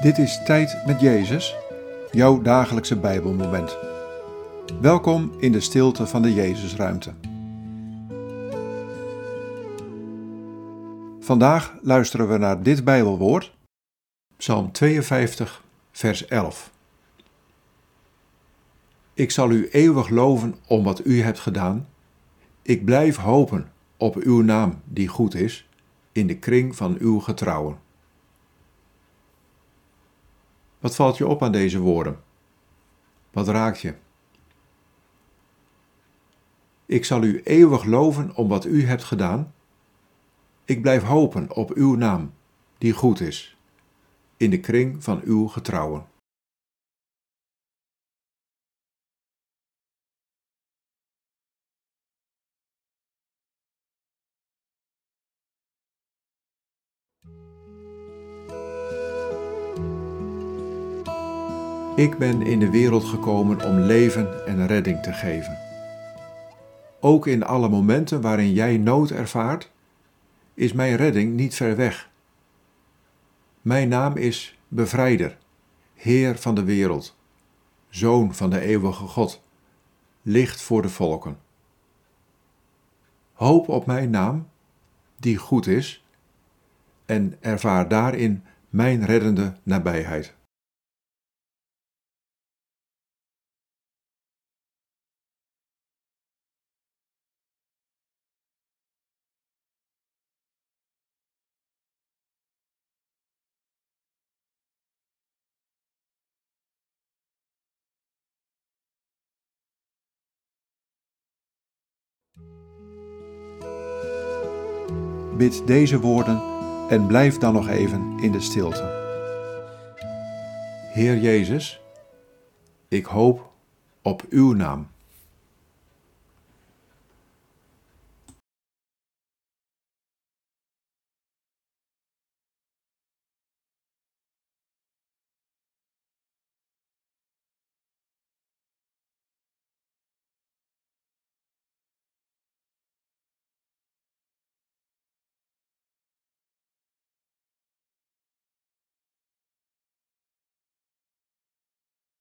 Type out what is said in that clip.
Dit is Tijd met Jezus, jouw dagelijkse Bijbelmoment. Welkom in de stilte van de Jezusruimte. Vandaag luisteren we naar dit Bijbelwoord, Psalm 52, vers 11. Ik zal u eeuwig loven om wat u hebt gedaan. Ik blijf hopen op uw naam die goed is, in de kring van uw getrouwen. Wat valt je op aan deze woorden? Wat raakt je? Ik zal u eeuwig loven om wat u hebt gedaan. Ik blijf hopen op uw naam, die goed is, in de kring van uw getrouwen. Ik ben in de wereld gekomen om leven en redding te geven. Ook in alle momenten waarin jij nood ervaart, is mijn redding niet ver weg. Mijn naam is Bevrijder, Heer van de wereld, Zoon van de eeuwige God, licht voor de volken. Hoop op mijn naam, die goed is, en ervaar daarin mijn reddende nabijheid. Bid deze woorden en blijf dan nog even in de stilte. Heer Jezus, ik hoop op uw naam.